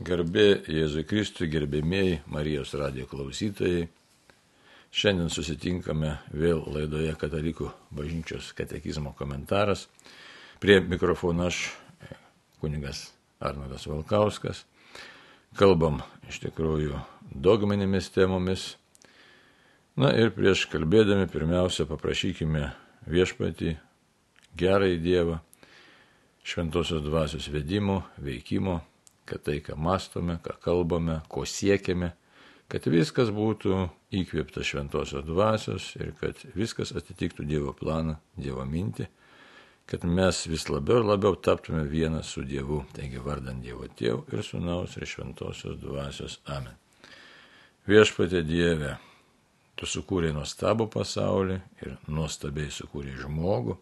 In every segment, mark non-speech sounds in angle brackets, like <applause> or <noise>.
Garbė Jėzui Kristui, gerbėmėjai Marijos radijo klausytojai. Šiandien susitinkame vėl laidoje Katalikų bažnyčios katekizmo komentaras. Prie mikrofono aš, kunigas Arnoldas Valkauskas. Kalbam iš tikrųjų dogminėmis temomis. Na ir prieš kalbėdami pirmiausia paprašykime viešpatį, gerąjį Dievą, šventosios dvasios vedimo, veikimo kad tai, ką mastome, ką kalbame, ko siekiame, kad viskas būtų įkvėpta šventosios dvasios ir kad viskas atitiktų Dievo planą, Dievo mintį, kad mes vis labiau ir labiau taptume vienas su Dievu, taigi vardant Dievo Tėvų ir Sūnaus ir šventosios dvasios Amen. Viešpatė Dieve, tu sukūrei nuostabų pasaulį ir nuostabiai sukūrei žmogų.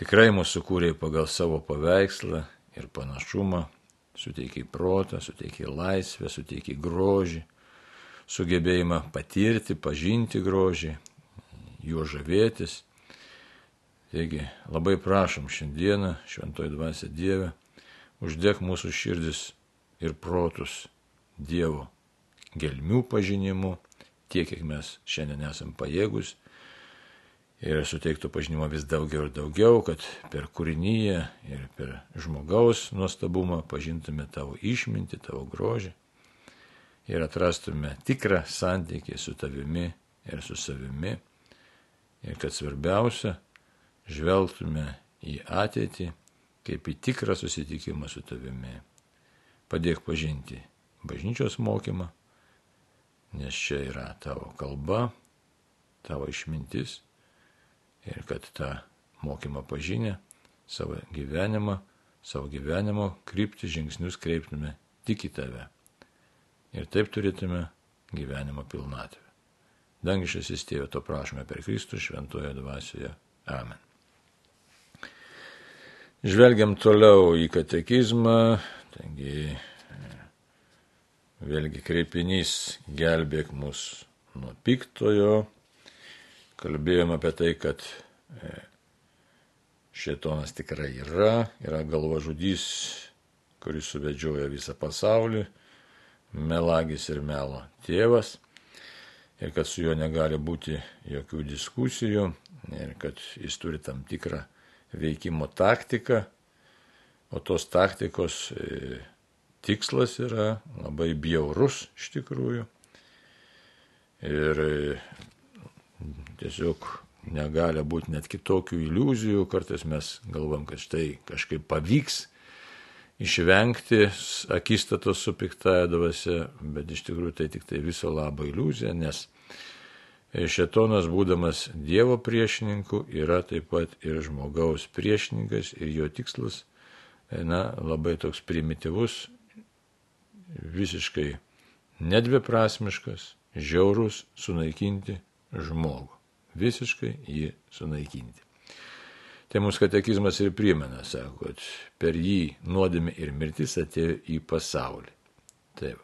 Tikrai mūsų sukūrei pagal savo paveikslą ir panašumą, suteikiai protą, suteikiai laisvę, suteikiai grožį, sugebėjimą patirti, pažinti grožį, juo žavėtis. Taigi labai prašom šiandieną, šventoji dvasia Dieve, uždėk mūsų širdis ir protus Dievo gelmių pažinimu, tiek, kiek mes šiandien esam pajėgus ir suteiktų pažinimo vis daugiau ir daugiau, kad per kūrinyje ir per žmogaus nuostabumą pažintume tavo išmintį, tavo grožį ir atrastume tikrą santykį su tavimi ir su savimi ir kad svarbiausia, žvelgtume į ateitį kaip į tikrą susitikimą su tavimi. Padėk pažinti bažnyčios mokymą, nes čia yra tavo kalba, tavo išmintis ir kad tą mokymą pažinę savo gyvenimą, savo gyvenimo krypti žingsnius kreiptume tik į tave. Ir taip turėtume gyvenimo pilnatvę. Dangišasis tėvė, to prašome per Kristų šventoje dvasioje. Amen. Žvelgiam toliau į katekizmą, taigi vėlgi kreipinys gelbėk mus nuo piktojo, kalbėjom apie tai, kad e, šėtonas tikrai yra, yra galvažudys, kuris suvedžioja visą pasaulį, melagis ir melo tėvas, ir kad su juo negali būti jokių diskusijų, ir kad jis turi tam tikrą veikimo taktiką, o tos taktikos e, tikslas yra labai bjaurus iš tikrųjų. Ir e, tiesiog negali būti net kitokių iliuzijų, kartais mes galvom, kad štai kažkaip pavyks išvengti akistatos su piktaja dvasia, bet iš tikrųjų tai tik tai viso labo iliuzija, nes šetonas, būdamas Dievo priešininku, yra taip pat ir žmogaus priešininkas ir jo tikslas, na, labai toks primityvus, visiškai nedviprasmiškas, žiaurus, sunaikinti žmogų visiškai jį sunaikinti. Tai mūsų katekizmas ir primena, sako, kad per jį nuodėmė ir mirtis atėjo į pasaulį. Taip.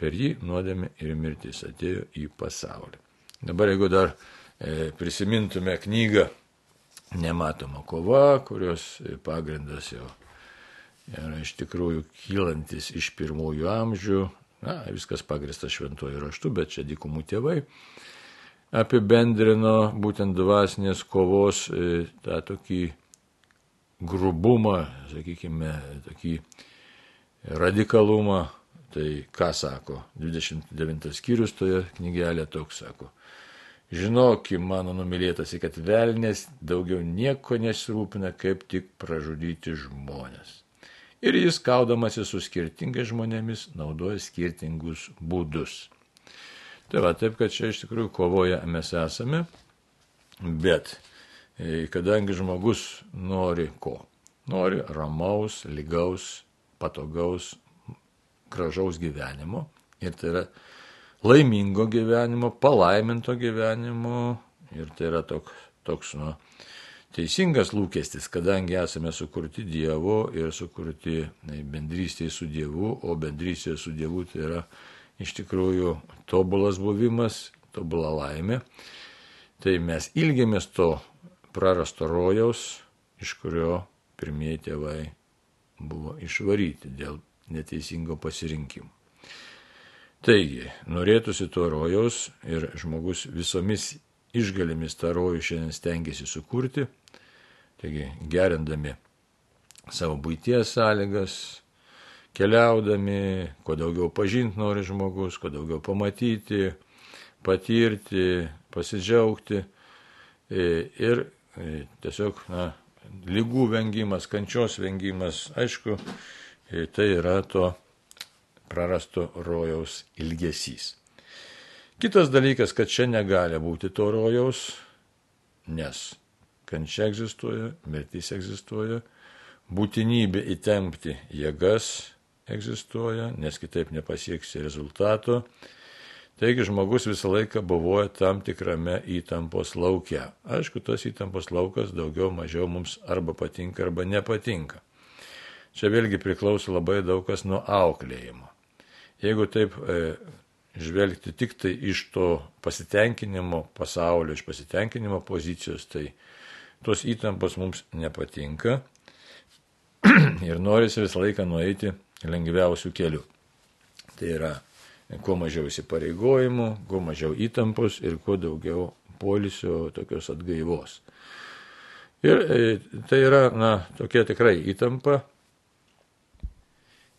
Per jį nuodėmė ir mirtis atėjo į pasaulį. Dabar jeigu dar e, prisimintume knygą Nematoma kova, kurios pagrindas jau yra iš tikrųjų kylantis iš pirmųjų amžių, na, viskas pagrįsta šventuoju raštu, bet čia dykumų tėvai apibendrino būtent dvasinės kovos e, tą tokį grubumą, sakykime, tokį radikalumą. Tai ką sako 29 skyrius toje knygelė toks sako. Žinokim, mano numylėtasi, kad velnės daugiau nieko nesirūpina, kaip tik pražudyti žmonės. Ir jis kaudamasi su skirtingais žmonėmis naudoja skirtingus būdus. Tai va, taip, kad čia iš tikrųjų kovoje mes esame, bet e, kadangi žmogus nori ko? Nori ramaus, lygaus, patogaus, gražaus gyvenimo ir tai yra laimingo gyvenimo, palaiminto gyvenimo ir tai yra toks, toks nu, teisingas lūkestis, kadangi esame sukurti Dievo ir sukurti bendrystėje su Dievu, o bendrystėje su Dievu tai yra iš tikrųjų tobulas buvimas, tobula laimė. Tai mes ilgiamės to prarasto rojaus, iš kurio pirmieji tėvai buvo išvaryti dėl neteisingo pasirinkimo. Taigi, norėtųsi to rojaus ir žmogus visomis išgalėmis tą rojų šiandien stengiasi sukurti, taigi gerindami savo būties sąlygas, keliaudami, kuo daugiau pažinti nori žmogus, kuo daugiau pamatyti, patirti, pasidžiaugti e, ir e, tiesiog, na, lygų vengimas, kančios vengimas, aišku, e, tai yra to prarasto rojaus ilgesys. Kitas dalykas, kad čia negali būti to rojaus, nes kančia egzistuoja, mirtis egzistuoja, būtinybė įtempti jėgas egzistuoja, nes kitaip nepasieksi rezultato. Taigi žmogus visą laiką buvoja tam tikrame įtampos laukia. Aišku, tas įtampos laukas daugiau mažiau mums arba patinka, arba nepatinka. Čia vėlgi priklauso labai daug kas nuo auklėjimo. Jeigu taip e, žvelgti tik tai iš to pasitenkinimo pasaulio, iš pasitenkinimo pozicijos, tai tos įtampos mums nepatinka <clears throat> ir norisi visą laiką nueiti lengviausių kelių. Tai yra kuo mažiau įsipareigojimų, kuo mažiau įtampos ir kuo daugiau polisio tokios atgaivos. Ir e, tai yra, na, tokia tikrai įtampa,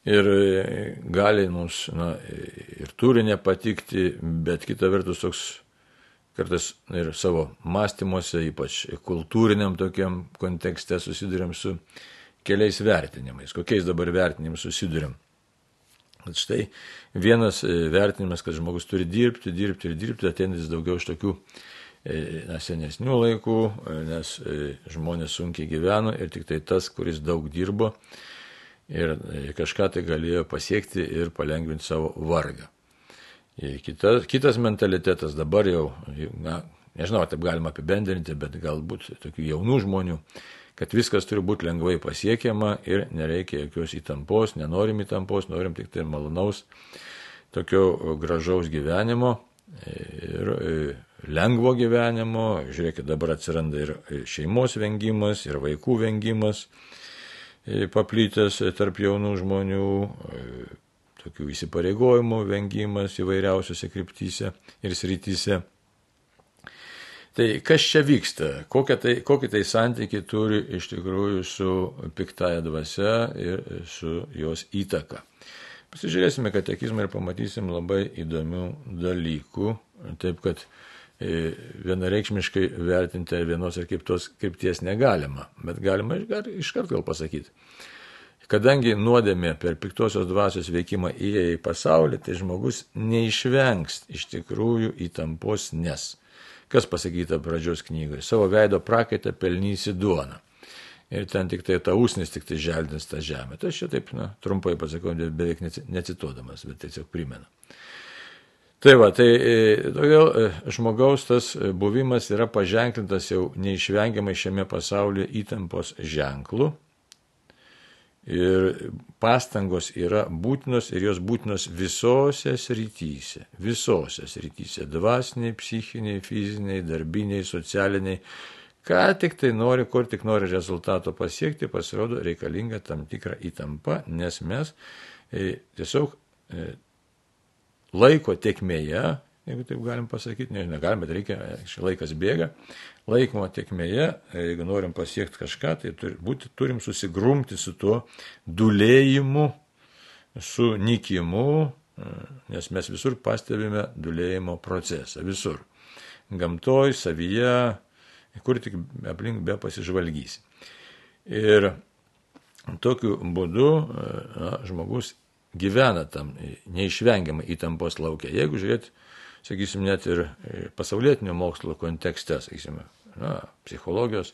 ir e, gali mums na, ir turi nepatikti, bet kita vertus toks kartais ir savo mąstymuose, ypač kultūriniam tokiam kontekste susidurėm su keliais vertinimais. Kokiais dabar vertinimais susidurėm? Kad štai vienas e, vertinimas, kad žmogus turi dirbti, dirbti ir dirbti, ateinantis daugiau iš tokių e, na, senesnių laikų, nes žmonės sunkiai gyveno ir tik tai tas, kuris daug dirbo, ir e, kažką tai galėjo pasiekti ir palengvinti savo vargą. Ir kitas, kitas mentalitetas dabar jau, na, nežinau, taip galima apibendrinti, bet galbūt tokių jaunų žmonių, kad viskas turi būti lengvai pasiekiama ir nereikia jokios įtampos, nenorim įtampos, norim tik tai malonaus, tokio gražaus gyvenimo ir e, lengvo gyvenimo. Žiūrėkit, dabar atsiranda ir šeimos vengimas, ir vaikų vengimas paplitęs tarp jaunų žmonių, tokių įsipareigojimų vengimas įvairiausiose kryptyse ir srityse. Tai kas čia vyksta, kokie tai, kokie tai santykiai turi iš tikrųjų su piktaja dvasia ir su jos įtaka. Pasižiūrėsime katekizmą ir pamatysim labai įdomių dalykų, taip kad E, vienareikšmiškai vertinti vienos ar kitos krypties negalima, bet galima iškart gal pasakyti. Kadangi nuodėmė per piktosios dvasios veikimą įėjo į pasaulį, tai žmogus neišvengs iš tikrųjų įtampos nes. Kas pasakyta pradžios knygoje? Savo veido prakaitą pelnysi duoną. Ir ten tik tai ta usnis tik tai želdins tą žemę. Tai aš čia taip, na, trumpai pasakau, beveik necituodamas, bet tiesiog primenu. Tai va, tai e, todėl e, žmogaus tas e, buvimas yra paženklintas jau neišvengiamai šiame pasaulyje įtampos ženklu. Ir pastangos yra būtinos ir jos būtinos visose srityse. Visose srityse. Dvasiniai, psichiniai, fiziniai, darbiniai, socialiniai. Ką tik tai nori, kur tik nori rezultato pasiekti, pasirodo reikalinga tam tikra įtampa, nes mes tiesiog laiko tekmėje, jeigu taip galim pasakyti, nežinau, galim, bet reikia, laikas bėga, laiko tekmėje, jeigu norim pasiekti kažką, tai turi būti, turim susigrumti su tuo dulėjimu, su nikimu, nes mes visur pastebime dulėjimo procesą, visur. Gamtoj, savyje, kur tik aplink be pasižvalgysi. Ir tokiu būdu na, žmogus gyvena tam neišvengiamai įtampos laukia. Jeigu žiūrėt, sakysim, net ir pasaulietinio mokslo kontekste, sakysim, na, psichologijos,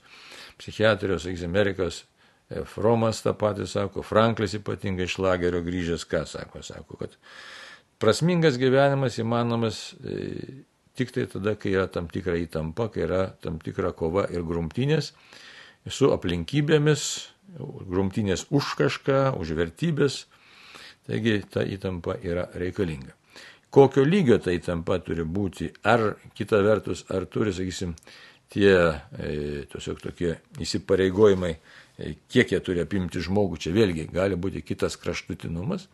psichiatrijos, Amerikos, e, Fromas tą patį sako, Franklis ypatingai iš lagerio grįžęs, ką sako, sako, kad prasmingas gyvenimas įmanomas e, tik tai tada, kai yra tam tikra įtampa, kai yra tam tikra kova ir grumtinės su aplinkybėmis, grumtinės už kažką, už vertybės, Taigi ta įtampa yra reikalinga. Kokio lygio ta įtampa turi būti, ar kita vertus, ar turi, sakysim, tie e, tiesiog tokie įsipareigojimai kiek jie turi apimti žmogų, čia vėlgi gali būti kitas kraštutinumas,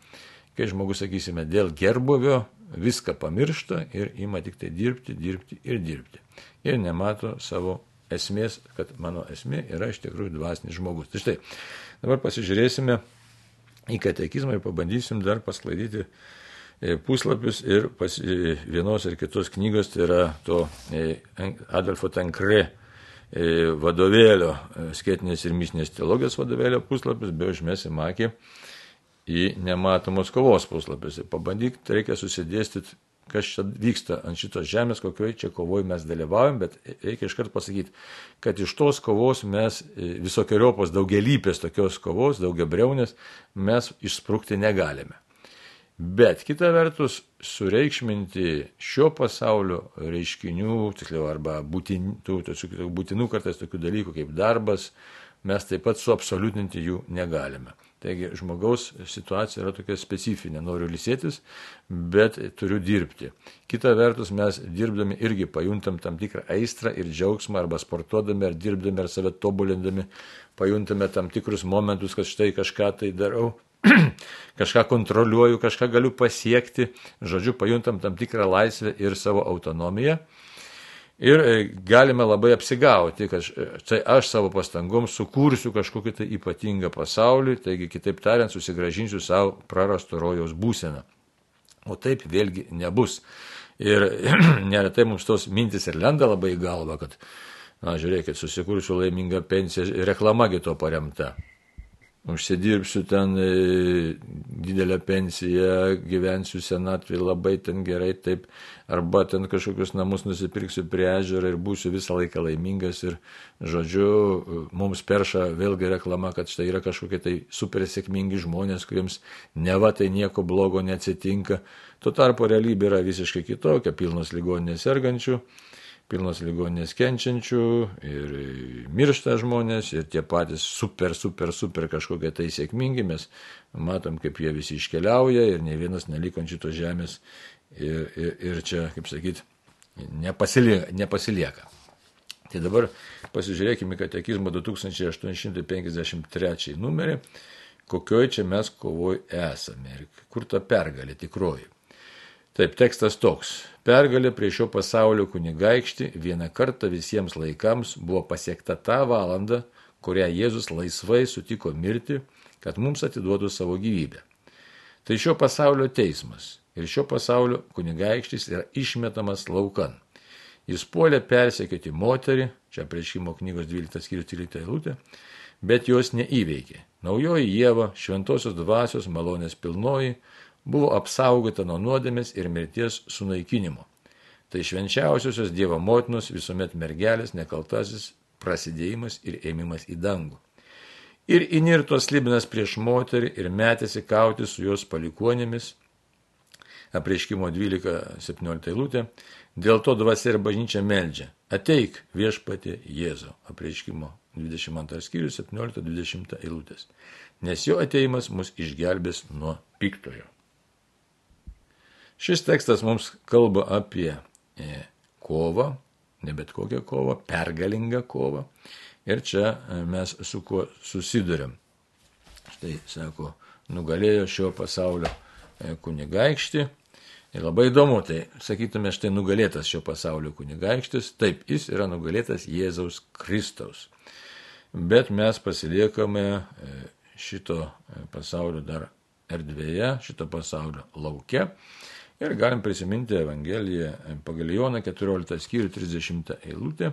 kai žmogus, sakysime, dėl gerbuvio viską pamiršta ir ima tik tai dirbti, dirbti ir dirbti. Ir nemato savo esmės, kad mano esmė yra iš tikrųjų dvasinis žmogus. Tai štai, dabar pasižiūrėsime į katekizmą ir pabandysim dar pasklaidyti e, puslapius ir pas, e, vienos ir kitos knygos, tai yra to e, Adolfo Tankre vadovėlio, skėtinės ir mišinės teologijos vadovėlio puslapius, be užmėsim akį į nematomos kovos puslapius. Ir pabandyk, reikia susidėstyti, kas čia vyksta ant šitos žemės, kokioje čia kovoje mes dalyvaujam, bet reikia iškart pasakyti, kad iš tos kovos mes visokiojopos daugelypės tokios kovos, daugiabriaunės, mes išsprūkti negalime. Bet kita vertus, sureikšminti šio pasaulio reiškinių, tiksliau, arba būtinų, būtinų kartais tokių dalykų kaip darbas, mes taip pat suabsoliutinti jų negalime. Taigi žmogaus situacija yra tokia specifinė, noriu lisėtis, bet turiu dirbti. Kita vertus, mes dirbdami irgi pajuntam tam tikrą aistrą ir džiaugsmą, arba sportuodami, ar dirbdami, ar save tobulindami, pajuntame tam tikrus momentus, kad štai kažką tai darau, <clears throat> kažką kontroliuoju, kažką galiu pasiekti, žodžiu, pajuntam tam tikrą laisvę ir savo autonomiją. Ir e, galime labai apsigauti, kad tai aš savo pastangom sukursiu kažkokį tai ypatingą pasaulį, taigi kitaip tariant, susigražinsiu savo prarasto rojaus būseną. O taip vėlgi nebus. Ir <clears throat> neretai mums tos mintis ir lenda labai į galvą, kad, na, žiūrėkit, susikursiu laimingą pensiją, reklamagi to paremta užsidirbsiu ten e, didelę pensiją, gyvensiu senatvį labai ten gerai taip, arba ten kažkokius namus nusipirksiu prie ežero ir būsiu visą laiką laimingas ir, žodžiu, mums perša vėlgi reklama, kad štai yra kažkokie tai super sėkmingi žmonės, kuriems neva tai nieko blogo neatsitinka. Tuo tarpu realybė yra visiškai kitokia, pilnos ligoninės sergančių pilnos ligoninės kenčiančių ir miršta žmonės ir tie patys super, super, super kažkokie tai sėkmingi, mes matom, kaip jie visi iškeliauja ir ne vienas neliko ant šitos žemės ir, ir, ir čia, kaip sakyt, nepasilieka. nepasilieka. Tai dabar pasižiūrėkime katekizmo 2853 numerį, kokioj čia mes kovoj esame ir kur ta pergalė tikroji. Taip, tekstas toks. Pergalė prie šio pasaulio kunigaikšti vieną kartą visiems laikams buvo pasiekta tą valandą, kurią Jėzus laisvai sutiko mirti, kad mums atiduotų savo gyvybę. Tai šio pasaulio teismas ir šio pasaulio kunigaikštis yra išmetamas laukan. Jis puolė persekioti moterį, čia priešimo knygos 12 skyrius 13 eilutė, bet jos neįveikė. Naujoji Jėva, šventosios dvasios malonės pilnoji, buvo apsaugota nuo nuodėmės ir mirties sunaikinimo. Tai švenčiausiosios Dievo motinos visuomet mergelės nekaltasis prasidėjimas ir ėmimas į dangų. Ir inirtos libinas prieš moterį ir metėsi kauti su jos palikuonėmis. Apreiškimo 12-17 eilutė. Dėl to dvasia ir bažnyčia meldžia. Ateik viešpatė Jėzo. Apreiškimo 22 skyrius 17-20 eilutės. Nes jo ateimas mus išgelbės nuo piktojo. Šis tekstas mums kalba apie e, kovą, ne bet kokią kovą, pergalingą kovą. Ir čia e, mes su kuo susidurėm. Štai, sako, nugalėjo šio pasaulio e, kunigaikštį. Ir labai įdomu, tai sakytume, štai nugalėtas šio pasaulio kunigaikštis, taip, jis yra nugalėtas Jėzaus Kristaus. Bet mes pasiliekame šito pasaulio dar erdvėje, šito pasaulio laukia Ir galim prisiminti Evangeliją pagal Joną 14 skyrių 30 eilutę.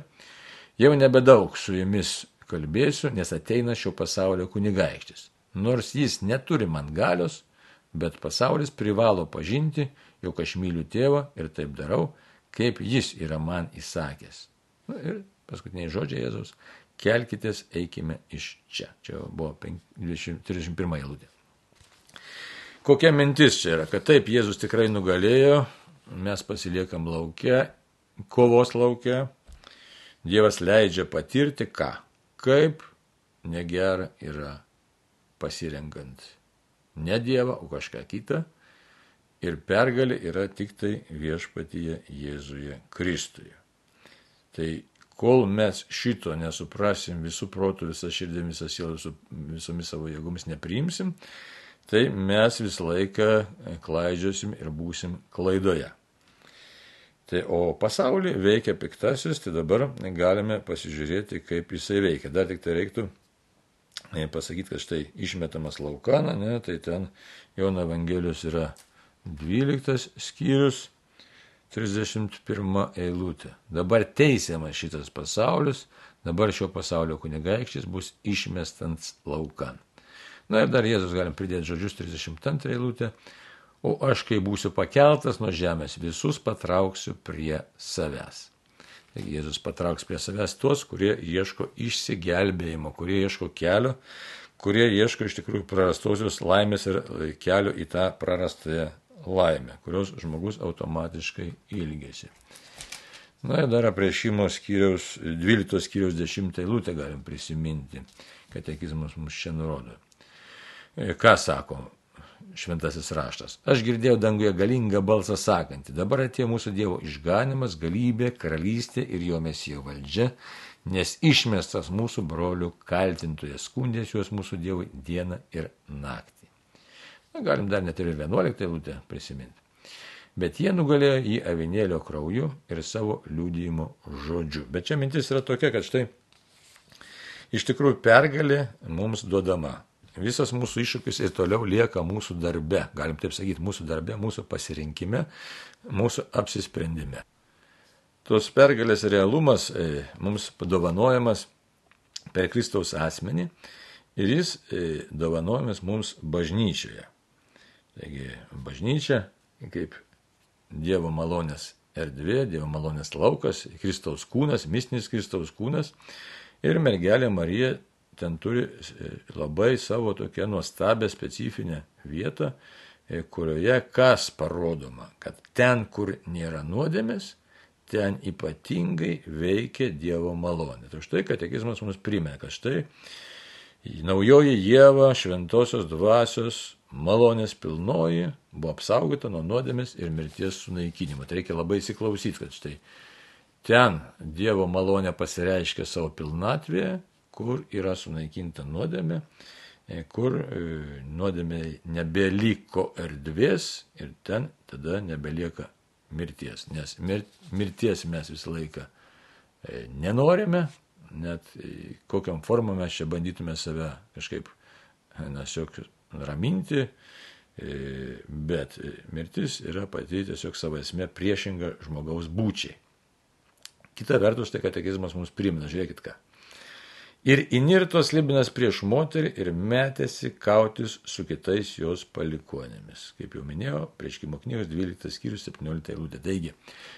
Jau nebedaug su jumis kalbėsiu, nes ateina šio pasaulio kunigaikštis. Nors jis neturi man galios, bet pasaulis privalo pažinti, jog aš myliu tėvą ir taip darau, kaip jis yra man įsakęs. Nu, ir paskutiniai žodžiai Jėzaus - kelkitės, eikime iš čia. Čia buvo 20, 31 eilutė. Kokia mintis čia yra, kad taip Jėzus tikrai nugalėjo, mes pasiliekam laukia, kovos laukia, Dievas leidžia patirti ką, kaip negera yra pasirenkant ne Dievą, o kažką kitą. Ir pergalė yra tik tai viešpatyje Jėzuje Kristuje. Tai kol mes šito nesuprasim visų protų, visą širdį, visą sielą, visomis savo jėgomis nepriimsim, tai mes visą laiką klaidžiosim ir būsim klaidoje. Tai, o pasaulį veikia piktasis, tai dabar galime pasižiūrėti, kaip jisai veikia. Dar tik tai reiktų e, pasakyti, kad štai išmetamas laukana, ne, tai ten Jono Evangelijos yra 12 skyrius, 31 eilutė. Dabar teisiamas šitas pasaulis, dabar šio pasaulio kunigaikštis bus išmestas laukan. Na ir dar Jėzus galim pridėti žodžius 32 eilutė o aš, kai būsiu pakeltas nuo žemės, visus patrauksiu prie savęs. Taigi Jėzus patrauks prie savęs tuos, kurie ieško išsigelbėjimo, kurie ieško kelio, kurie ieško iš tikrųjų prarastosios laimės ir kelio į tą prarastąją laimę, kurios žmogus automatiškai ilgėsi. Na ir dar apriešimo skyriaus, 12 skyriaus 10 eilutę galim prisiminti, katekizmas mums čia nurodo. Ką sako? šventasis raštas. Aš girdėjau danguje galingą balsą sakantį, dabar atėjo mūsų Dievo išganimas, galybė, karalystė ir jo mesijo valdžia, nes išmestas mūsų brolių kaltintojas skundės juos mūsų Dievui dieną ir naktį. Na, galim dar net ir 11 eilutę prisiminti. Bet jie nugalėjo jį avinėlio krauju ir savo liūdėjimo žodžiu. Bet čia mintis yra tokia, kad štai iš tikrųjų pergalė mums duodama visas mūsų iššūkis ir toliau lieka mūsų darbe, galim taip sakyti, mūsų darbe, mūsų pasirinkime, mūsų apsisprendime. Tos pergalės realumas e, mums padovanojamas per Kristaus asmenį ir jis e, dovanojamas mums bažnyčioje. Taigi bažnyčia kaip Dievo malonės erdvė, Dievo malonės laukas, Kristaus kūnas, mistinis Kristaus kūnas ir mergelė Marija ten turi e, labai savo tokią nuostabią specifinę vietą, e, kurioje kas parodoma, kad ten, kur nėra nuodėmės, ten ypatingai veikia Dievo malonė. Tai štai katekizmas mums primena, kad štai naujoji Jėva šventosios dvasios malonės pilnoji buvo apsaugota nuo nuodėmės ir mirties sunaikinimo. Tai reikia labai įsiklausyti, kad štai ten Dievo malonė pasireiškia savo pilnatvėje kur yra sunaikinta nuodėmė, e, kur e, nuodėmė nebeliko erdvės ir ten tada nebelieka mirties. Nes mirties mes visą laiką e, nenorime, net kokiam formą mes čia bandytume save kažkaip, na, tiesiog raminti, bet mirtis yra pati tiesiog savo esmė priešinga žmogaus būčiai. Kita vertus, tai katekizmas mums primena, žiūrėkit ką. Ir inirtos Libinas prieš moterį ir metėsi kautis su kitais jos palikonėmis. Kaip jau minėjau, prieškimo knygos 12 skyrius 17 eilutė. Taigi,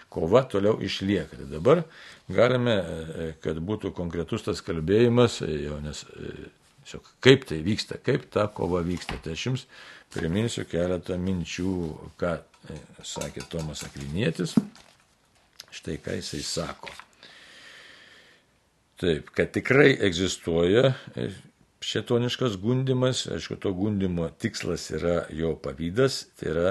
kova toliau išlieka. Tai dabar galime, e, kad būtų konkretus tas kalbėjimas, e, jau nes e, kaip tai vyksta, kaip ta kova vyksta. Tai aš jums priminsiu keletą minčių, ką sakė Tomas Akvinėtis. Štai ką jisai sako. Taip, kad tikrai egzistuoja šetoniškas gundimas, aišku, to gundimo tikslas yra jo pavydas, tai yra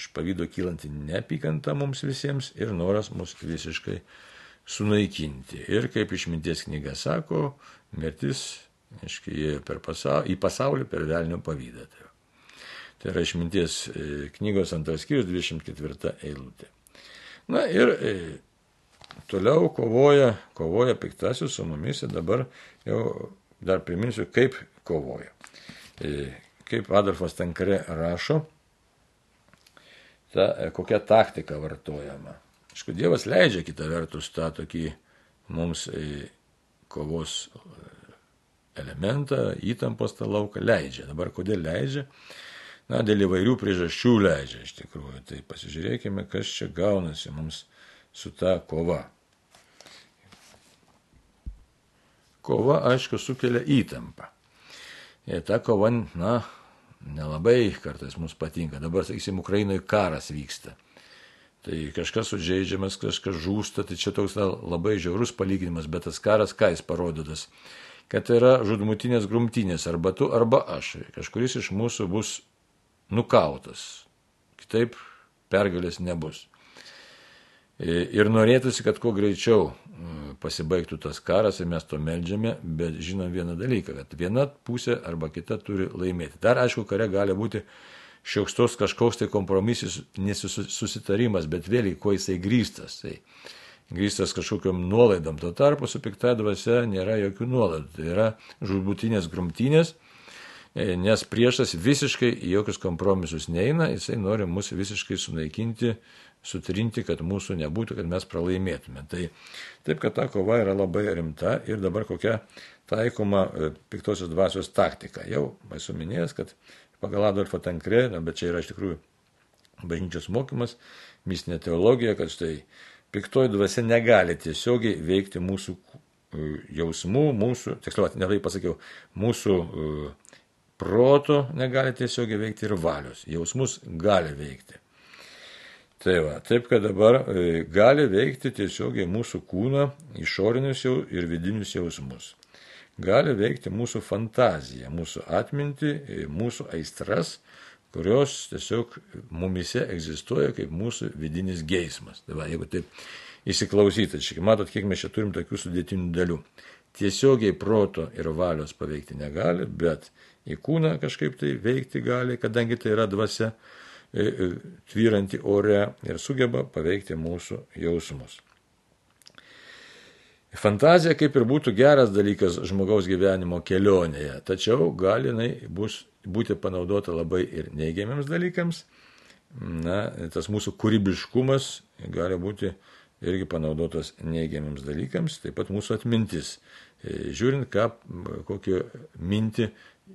iš pavydo kylanti neapykanta mums visiems ir noras mus visiškai sunaikinti. Ir kaip išminties knyga sako, mirtis, aiškiai, įėjo pasaulį, į pasaulį per velnio pavydą. Tai, tai yra išminties e, knygos antras skyrius 24 eilutė. Na ir e, toliau kovoja, kovoja piktasis su mumis ir dabar jau dar priminsiu, kaip kovoja. E, kaip Adolfas Tankare rašo, ta, e, kokia taktika vartojama. Aišku, Dievas leidžia kitą vertus tą tokį mums e, kovos elementą, įtampos tą lauką leidžia. Dabar kodėl leidžia? Na, dėl įvairių priežasčių leidžia iš tikrųjų. Tai pasižiūrėkime, kas čia gaunasi mums su ta kova. Kova, aišku, sukelia įtampą. Ir ta kova, na, nelabai kartais mums patinka. Dabar, sakysim, Ukrainoje karas vyksta. Tai kažkas sužeidžiamas, kažkas žūsta, tai čia toks na, labai žiaurus palyginimas, bet tas karas, ką jis parodytas, kad tai yra žudmutinės grumtinės, arba tu, arba aš. Kažkuris iš mūsų bus nukautas. Kitaip pergalės nebus. Ir norėtųsi, kad kuo greičiau mm, pasibaigtų tas karas ir mes to melžiame, bet žinom vieną dalyką, kad viena pusė arba kita turi laimėti. Dar aišku, kare gali būti šioks kažkoks tai kompromisis, nesusitarimas, bet vėliai, kuo jisai grįstas. Tai grįstas kažkokiam nuolaidom. Tuo tarpu su pikta dvasia nėra jokių nuolaidų. Tai yra žudbutinės grumtynės, e, nes priešas visiškai į jokius kompromisus neina, jisai nori mus visiškai sunaikinti, sutrinti, kad mūsų nebūtų, kad mes pralaimėtume. Tai taip, kad ta kova yra labai rimta ir dabar kokia taikoma e, piktosios dvasios taktika. Jau esu minėjęs, kad pagal Adolfo Tankrė, bet čia yra iš tikrųjų bažnyčios mokymas, mistinė teologija, kad štai piktoji dvasia negali tiesiogiai veikti mūsų e, jausmų, mūsų, tiksliau, ne tai pasakiau, mūsų e, proto negali tiesiogiai veikti ir valios. Jausmus gali veikti. Tai va, taip, kad dabar e, gali veikti tiesiogiai mūsų kūną, išorinius jau ir vidinius jausmus. Gali veikti mūsų fantaziją, mūsų atmintį, e, mūsų aistras, kurios tiesiog mumise egzistuoja kaip mūsų vidinis geismas. Tai va, jeigu taip įsiklausyti, čia matot, kiek mes čia turim tokių sudėtinių dalių. Tiesiogiai proto ir valios paveikti negali, bet į kūną kažkaip tai veikti gali, kadangi tai yra dvasia tvyranti ore ir sugeba paveikti mūsų jausmus. Fantazija kaip ir būtų geras dalykas žmogaus gyvenimo kelionėje, tačiau gali jinai bus, būti panaudota labai ir neigiamiams dalykams. Na, tas mūsų kūrybiškumas gali būti irgi panaudotas neigiamiams dalykams, taip pat mūsų atmintis. E, žiūrint, ką, kokią mintį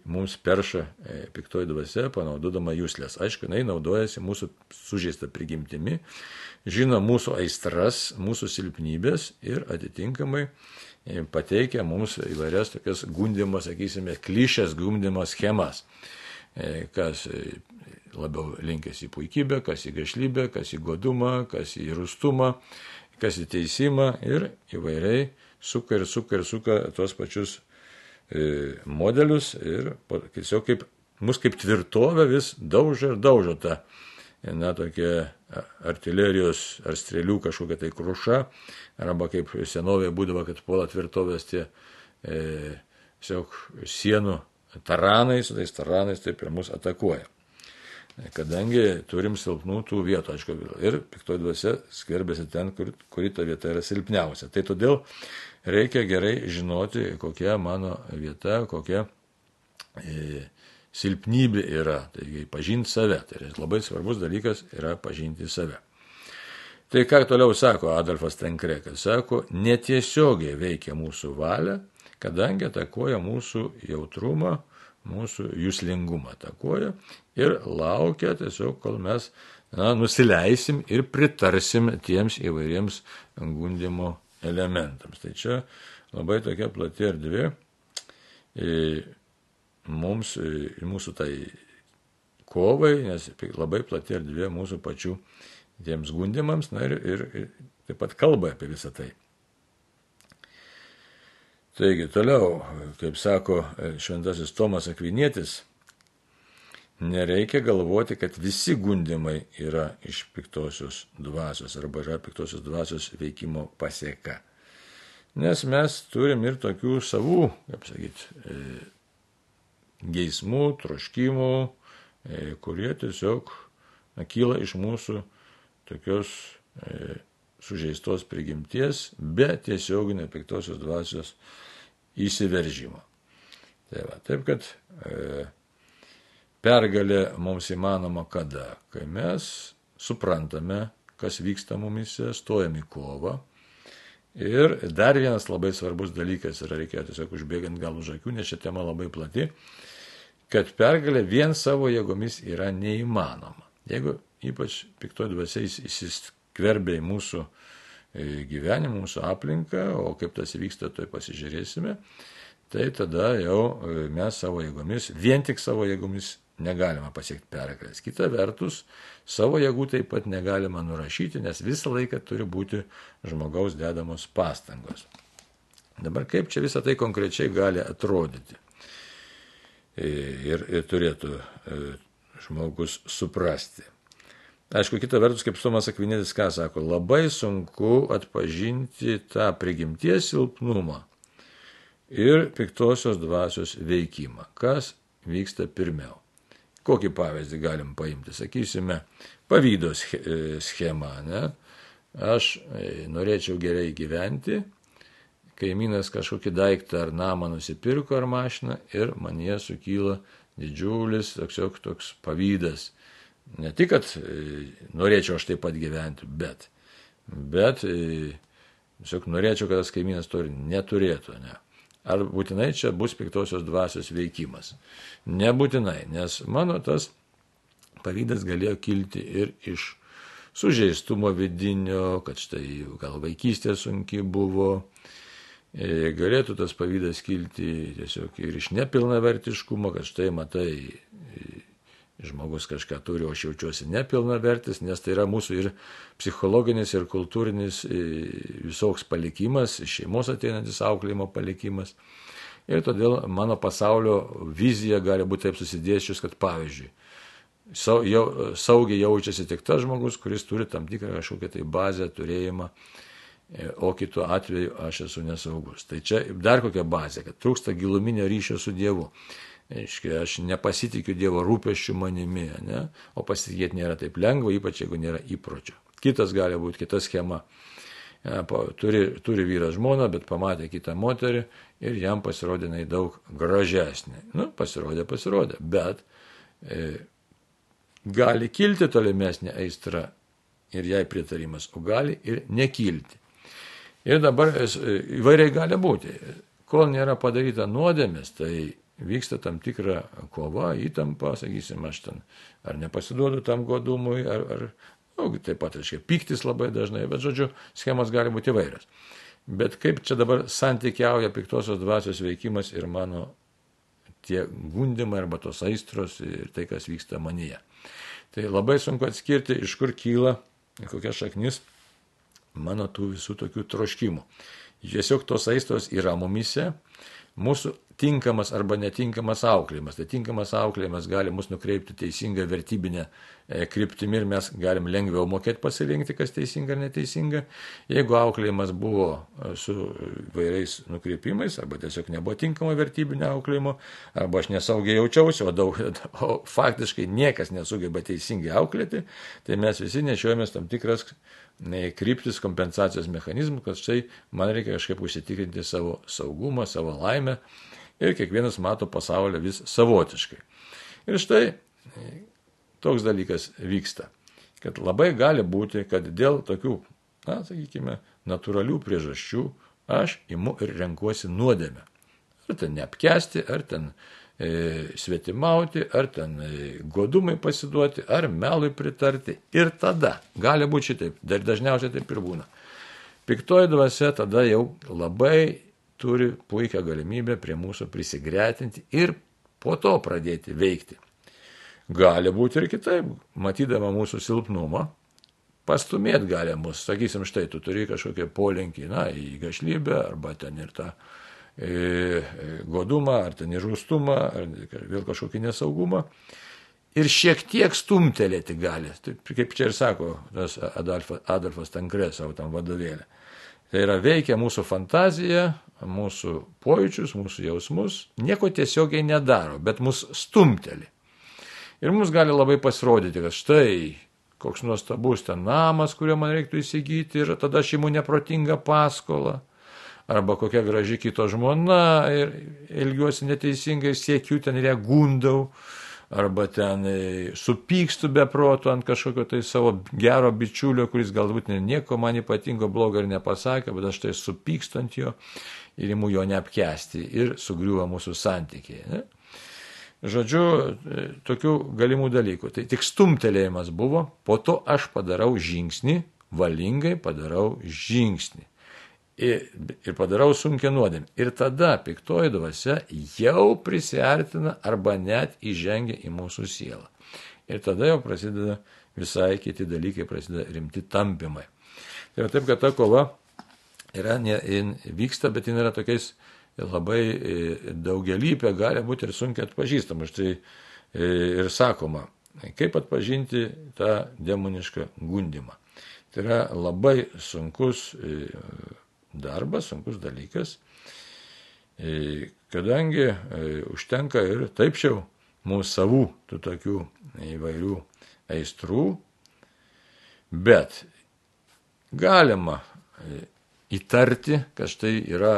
mums perša e, piktoji dvasia, panaudodama jūslės. Aišku, jinai naudojasi mūsų sužeista prigimtimi, žino mūsų aistras, mūsų silpnybės ir atitinkamai e, pateikia mums įvairias tokias gundimo, sakysime, klišės gundimo schemas, e, kas labiau linkęs į puikybę, kas į gašlybę, kas į godumą, kas į rustumą, kas į teisimą ir įvairiai suka ir suka ir suka tuos pačius modelius ir tiesiog kaip, mus kaip tvirtovę vis daužo ir daužo tą, na, tokia artilerijos ar strėlių kažkokia tai kruša, arba kaip senovėje būdavo, kad puola tvirtovės tie e, tiesiog sienų taranai, su tais taranais taip ir mus atakuoja. Kadangi turim silpnų tų vietų, aišku, ir piktoji dvasia skverbėsi ten, kur, kuri ta vieta yra silpniausia. Tai todėl reikia gerai žinoti, kokia mano vieta, kokia e, silpnybė yra. Taigi pažinti save. Tai labai svarbus dalykas yra pažinti save. Tai ką toliau sako Adolfas Tenkrekas? Sako, netiesiogiai veikia mūsų valia, kadangi atakuoja mūsų jautrumą, mūsų jūslingumą atakuoja ir laukia tiesiog, kol mes na, nusileisim ir pritarsim tiems įvairiems gundimo elementams. Tai čia labai tokia plati erdvė mums, mūsų tai kovai, nes labai plati erdvė mūsų pačių tiems gundimams, na ir, ir, ir taip pat kalba apie visą tai. Taigi toliau, kaip sako šventasis Tomas Akvinėtis, nereikia galvoti, kad visi gundimai yra iš piktosios dvasios arba yra piktosios dvasios veikimo pasieka. Nes mes turim ir tokių savų, kaip sakyti, e, geismų, troškimų, e, kurie tiesiog kyla iš mūsų tokios e, sužeistos prigimties, be tiesioginio piktosios dvasios įsiveržimo. Tai va, taip kad e, Pergalė mums įmanoma kada? Kai mes suprantame, kas vyksta mumise, stojam į kovą. Ir dar vienas labai svarbus dalykas yra, reikia tiesiog užbėgant gal už akių, nes ši tema labai plati, kad pergalė vien savo jėgomis yra neįmanoma. Jeigu ypač piktoji dvasia įsiskverbia į mūsų e, gyvenimą, mūsų aplinką, o kaip tas vyksta, toj pasižiūrėsime, tai tada jau e, mes savo jėgomis, vien tik savo jėgomis negalima pasiekti pergalės. Kita vertus, savo jėgų taip pat negalima nurašyti, nes visą laiką turi būti žmogaus dedamos pastangos. Dabar kaip čia visą tai konkrečiai gali atrodyti ir, ir turėtų e, žmogus suprasti. Aišku, kita vertus, kaip Tomas Akvinėtis ką sako, labai sunku atpažinti tą prigimties silpnumą ir piktosios dvasios veikimą. Kas vyksta pirmiau? Kokį pavyzdį galim paimti? Sakysime, pavydo schema. Ne? Aš e, norėčiau gerai gyventi, kaimynas kažkokį daiktą ar namą nusipirko ar mašiną ir man jie sukyla didžiulis toks, toks pavydas Ne tik, kad e, norėčiau aš taip pat gyventi, bet, bet e, tiesiog norėčiau, kad tas kaimynas to neturėtų. Ne. Ar būtinai čia bus piktosios dvasios veikimas? Nebūtinai, nes mano tas pavydas galėjo kilti ir iš sužeistumo vidinio, kad štai gal vaikystė sunki buvo, e, galėtų tas pavydas kilti tiesiog ir iš nepilnavertiškumo, kad štai matai, žmogus kažką turi, o aš jaučiuosi nepilnavertis, nes tai yra mūsų ir psichologinis, ir kultūrinis visoks palikimas, šeimos ateinantis auklėjimo palikimas. Ir todėl mano pasaulio vizija gali būti taip susidėsčius, kad pavyzdžiui, saugiai jaučiasi tik tas žmogus, kuris turi tam tikrą kažkokią tai bazę, turėjimą, e, o kitu atveju aš esu nesaugus. Tai čia dar kokia bazė, kad trūksta giluminio ryšio su Dievu. Aiškiai, aš nepasitikiu Dievo rūpeščių manimi, ne? o pasitikėti nėra taip lengva, ypač jeigu nėra įpročio. Kitas gali būti kita schema. Ja, turi, turi vyras žmoną, bet pamatė kitą moterį ir jam pasirodė jinai daug gražesnė. Nu, pasirodė, pasirodė, bet e, gali kilti tolimesnė aistra ir jai pritarimas, o gali ir nekilti. Ir dabar e, įvairiai gali būti. Kol nėra padaryta nuodėmės, tai vyksta tam tikra kova, įtampa, sakysim, aš ten ar nepasiduodu tam godumui, ar, ar nu, taip pat, reiškia, piktis labai dažnai, bet, žodžiu, schemos gali būti įvairios. Bet kaip čia dabar santykiauja piktosios dvasios veikimas ir mano tie gundimai arba tos aistros ir tai, kas vyksta manyje. Tai labai sunku atskirti, iš kur kyla, kokia šaknis mano tų visų tokių troškimų. Tiesiog tos aistros yra mumise, mūsų tinkamas arba netinkamas auklėjimas. Tai tinkamas auklėjimas gali mus nukreipti teisingą vertybinę e, kryptimį ir mes galim lengviau mokėti pasirinkti, kas teisinga ar neteisinga. Jeigu auklėjimas buvo e, su vairiais nukreipimais arba tiesiog nebuvo tinkamo vertybinio auklėjimo, arba aš nesaugiai jaučiausi, o, daug, <laughs> o faktiškai niekas nesugeba teisingai auklėti, tai mes visi nešiojamės tam tikras kryptis kompensacijos mechanizmų, kad štai man reikia kažkaip užsitikrinti savo saugumą, savo laimę ir kiekvienas mato pasaulį vis savotiškai. Ir štai toks dalykas vyksta, kad labai gali būti, kad dėl tokių, na, sakykime, natūralių priežasčių aš imu ir renkuosi nuodėmę. Ar ten neapkesti, ar ten e, svetimauti, ar ten e, godumai pasiduoti, ar melui pritarti. Ir tada gali būti šitaip, dar dažniausiai taip ir būna. Piktoji dvasia tada jau labai turi puikią galimybę prie mūsų prisigretinti ir po to pradėti veikti. Gali būti ir kitaip, matydama mūsų silpnumą, pastumėt gali mus, sakysim, štai tu turi kažkokią polinkį, na, į gašlybę, arba ten ir tą e, e, godumą, ar ten ir žūstumą, ar vėl kažkokį nesaugumą. Ir šiek tiek stumtelėti gali, taip, kaip čia ir sako tas Adolfas, Adolfas Tankrė savo tam vadovėlį. Tai yra veikia mūsų fantazija, mūsų pojūčius, mūsų jausmus, nieko tiesiogiai nedaro, bet mus stumteli. Ir mums gali labai pasirodyti, kad štai koks nuostabus ten namas, kurio man reiktų įsigyti ir tada aš imu neprotingą paskolą. Arba kokia graži kito žmona ir ilgiuosi neteisingai, siekiu ten ir ją gundau arba ten e, supykstu be proto ant kažkokio tai savo gero bičiulio, kuris galbūt nieko man ypatingo blogo ir nepasakė, bet aš tai supykstu ant jo ir imu jo neapkesti ir sugriuva mūsų santykiai. Ne? Žodžiu, e, tokių galimų dalykų. Tai tik stumtelėjimas buvo, po to aš padarau žingsnį, valingai padarau žingsnį ir, ir padarau sunkia nuodėmė. Ir tada piktoji dvasia jau prisartina arba net įžengia į mūsų sielą. Ir tada jau prasideda visai kiti dalykai, prasideda rimti tampimai. Tai yra taip, kad ta kova yra, ne, vyksta, bet jin yra tokiais labai e, daugelypė, gali būti ir sunkiai atpažįstama. Štai e, ir sakoma, kaip atpažinti tą demonišką gundimą. Tai yra labai sunkus e, darbas, sunkus dalykas, e, kadangi e, užtenka ir taip jau mūsų savų tų tokių įvairių aistrų, bet galima įtarti, kad štai yra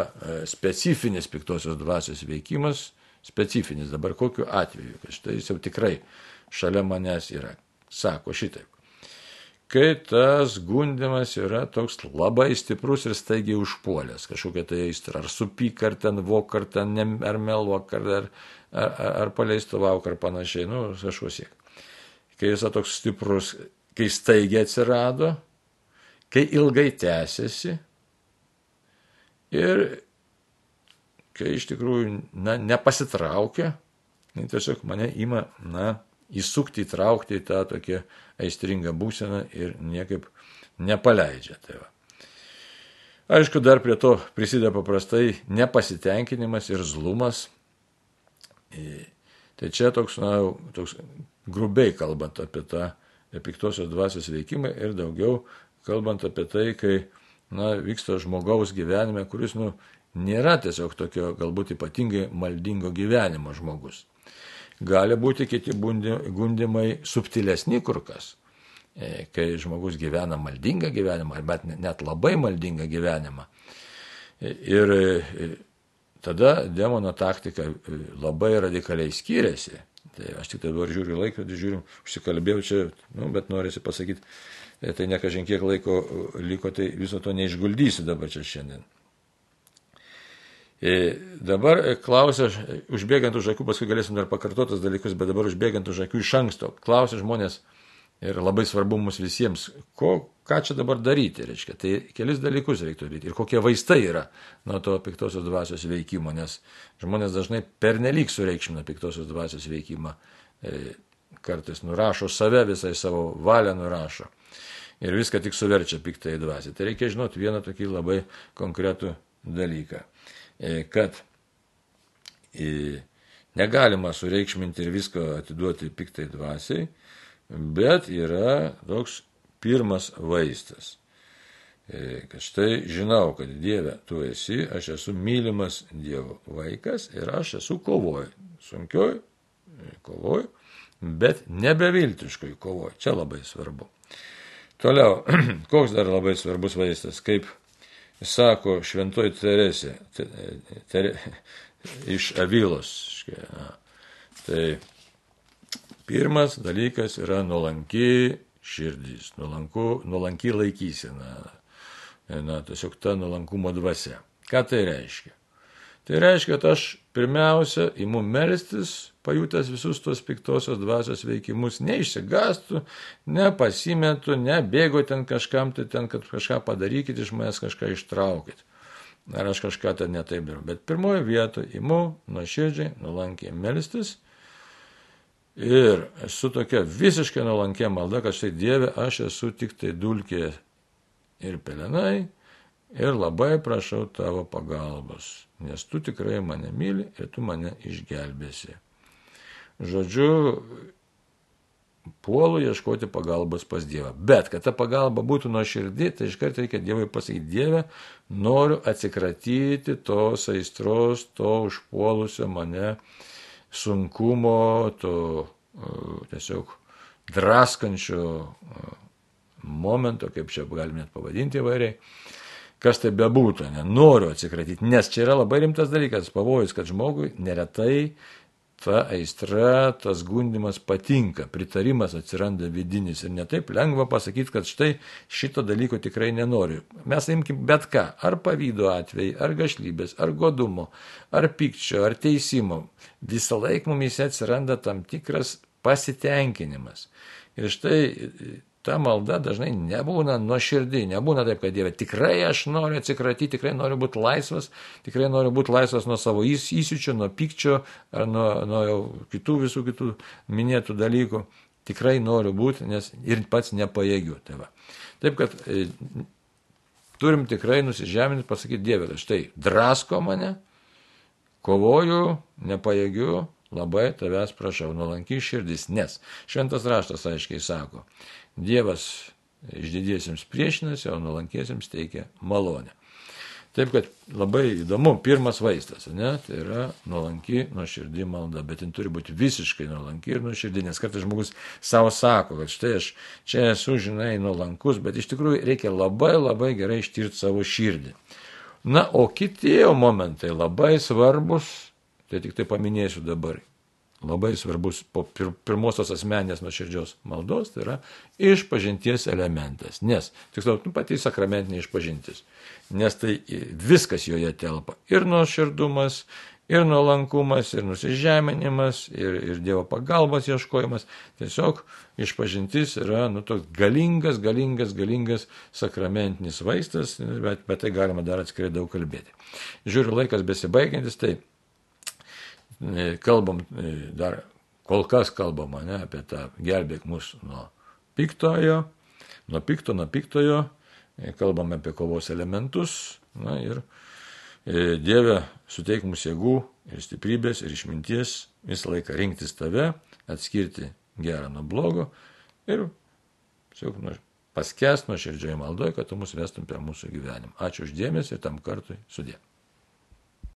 specifinis piktosios dvasios veikimas, specifinis dabar kokiu atveju, kad štai jis jau tikrai šalia manęs yra. Sako šitaip. Kai tas gundimas yra toks labai stiprus ir staigiai užpuolęs, kažkokia tai aistra, ar supyk, ar ten vok, ar ten ne, ar meluok, ar, ar, ar, ar paleistuvauk, ar panašiai, nu, kažko siek. Kai jis toks stiprus, kai staigiai atsirado, kai ilgai tęsiasi ir kai iš tikrųjų na, nepasitraukia, tai tiesiog mane ima, na, įsukti, įtraukti į tą tokią aistringą būseną ir niekaip nepaleidžia. Tai va. Aišku, dar prie to prisideda paprastai nepasitenkinimas ir zlumas. Tai čia toks, na, toks grubiai kalbant apie tą piktosios dvasios veikimą ir daugiau kalbant apie tai, kai na, vyksta žmogaus gyvenime, kuris nu, nėra tiesiog tokio galbūt ypatingai maldingo gyvenimo žmogus. Gali būti kiti gundimai subtilesni kur kas, e, kai žmogus gyvena maldingą gyvenimą, bet net labai maldingą gyvenimą. E, ir e, tada demono taktika labai radikaliai skiriasi. Tai aš tik dabar žiūriu laikrodį, žiūriu, užsikalbėjau čia, nu, bet norisi pasakyti, tai ne kažin kiek laiko liko, tai viso to neišguldysiu dabar čia šiandien. E, dabar e, klausia, užbėgant už akių, paskui galėsim dar pakartotas dalykus, bet dabar užbėgant už akių iš anksto, klausia žmonės ir labai svarbu mums visiems, ko, ką čia dabar daryti, reiškia. Tai kelis dalykus reiktų daryti ir kokie vaistai yra nuo to piktosios dvasios veikimo, nes žmonės dažnai pernelyg sureikšmina piktosios dvasios veikimą, e, kartais nurašo save, visai savo valią nurašo ir viską tik suverčia piktai dvasiai. Tai reikia žinoti vieną tokį labai konkretų dalyką. E, kad e, negalima sureikšminti ir visko atiduoti piktai dvasiai, bet yra toks pirmas vaistas. E, kad štai žinau, kad Dieve tu esi, aš esu mylimas Dievo vaikas ir aš esu kovoj, sunkioj kovoj, bet nebeviltiškoj kovoj. Čia labai svarbu. Toliau, <clears throat> koks dar labai svarbus vaistas, kaip sako šventoji Teresė tere, iš Avilos. Tai pirmas dalykas yra nuolanki širdys, nuolanku, nuolanki laikysena, na, tiesiog ta nuolankumo dvasia. Ką tai reiškia? Tai reiškia, kad aš pirmiausia imu melstis, pajutęs visus tos piktosios dvasios veikimus, neišsigastų, nepasimetu, nebėgu ten kažkam, tai ten, kad kažką padarykit, iš manęs kažką ištraukit. Ar aš kažką ten netaip darau. Bet pirmoji vietoje imu nuoširdžiai, nuolankiai melstis. Ir esu tokia visiškai nuolankė malda, kad štai Dieve, aš esu tik tai dulkė ir pelenai, ir labai prašau tavo pagalbos, nes tu tikrai mane myli ir tu mane išgelbėsi. Žodžiu, puolu ieškoti pagalbos pas Dievą. Bet, kad ta pagalba būtų nuo širdį, tai iškart reikia Dievui pasakyti, Dieve, noriu atsikratyti tos aistros, to užpuolusio mane sunkumo, to uh, tiesiog draskančio uh, momento, kaip čia galime pavadinti įvairiai kas tai bebūtų, nenoriu atsikratyti, nes čia yra labai rimtas dalykas, pavojus, kad žmogui neretai ta aistra, tas gundimas patinka, pritarimas atsiranda vidinis ir netaip lengva pasakyti, kad štai šito dalyko tikrai nenoriu. Mes imkim bet ką, ar pavydo atvejai, ar gašlybės, ar godumo, ar pykčio, ar teisimo. Visą laiką mumis atsiranda tam tikras pasitenkinimas. Ir štai ta malda dažnai nebūna nuoširdį, nebūna taip, kad Dieve, tikrai aš noriu atsikratyti, tikrai noriu būti laisvas, tikrai noriu būti laisvas nuo savo įsičių, nuo pykčio ar nuo, nuo kitų visų kitų minėtų dalykų. Tikrai noriu būti, nes ir pats nepajėgiu. Tai va. taip kad e, turim tikrai nusižeminti, pasakyti Dieve, štai drasko mane, kovoju, nepajėgiu, labai tavęs prašau, nuolanki širdis, nes šventas raštas aiškiai sako, Dievas išdidiesiems priešinasi, o nuolankiesiems teikia malonę. Taip kad labai įdomu, pirmas vaistas, ne, tai yra nuolanki, nuoširdį malda, bet jin turi būti visiškai nuolanki ir nuoširdį, nes kartais žmogus savo sako, kad štai aš čia esu, žinai, nuolankus, bet iš tikrųjų reikia labai labai gerai ištirti savo širdį. Na, o kiti momentai labai svarbus, tai tik tai paminėsiu dabar labai svarbus po pir pirmosios asmenės nuoširdžios maldos, tai yra išpažinties elementas. Nes, tiksliau, nu, pati sakramentinė išpažintis. Nes tai viskas joje telpa. Ir nuoširdumas, ir nuolankumas, ir nusižeminimas, ir, ir Dievo pagalbos ieškojimas. Tiesiog išpažintis yra nu, toks galingas, galingas, galingas sakramentinis vaistas, bet apie tai galima dar atskirai daug kalbėti. Žiūriu, laikas besibaigiantis, tai E, kalbam, e, dar kol kas kalbama ne, apie tą gelbėk mus nuo piktojo, nuo pikto, nuo piktojo, e, kalbame apie kovos elementus na, ir Dieve suteik mums jėgų ir stiprybės ir išminties visą laiką rinktis tave, atskirti gerą nuo blogo ir siūk, nu, paskęs nuo širdžiai maldoje, kad tu mus vestum per mūsų gyvenimą. Ačiū uždėmesi ir tam kartui sudė.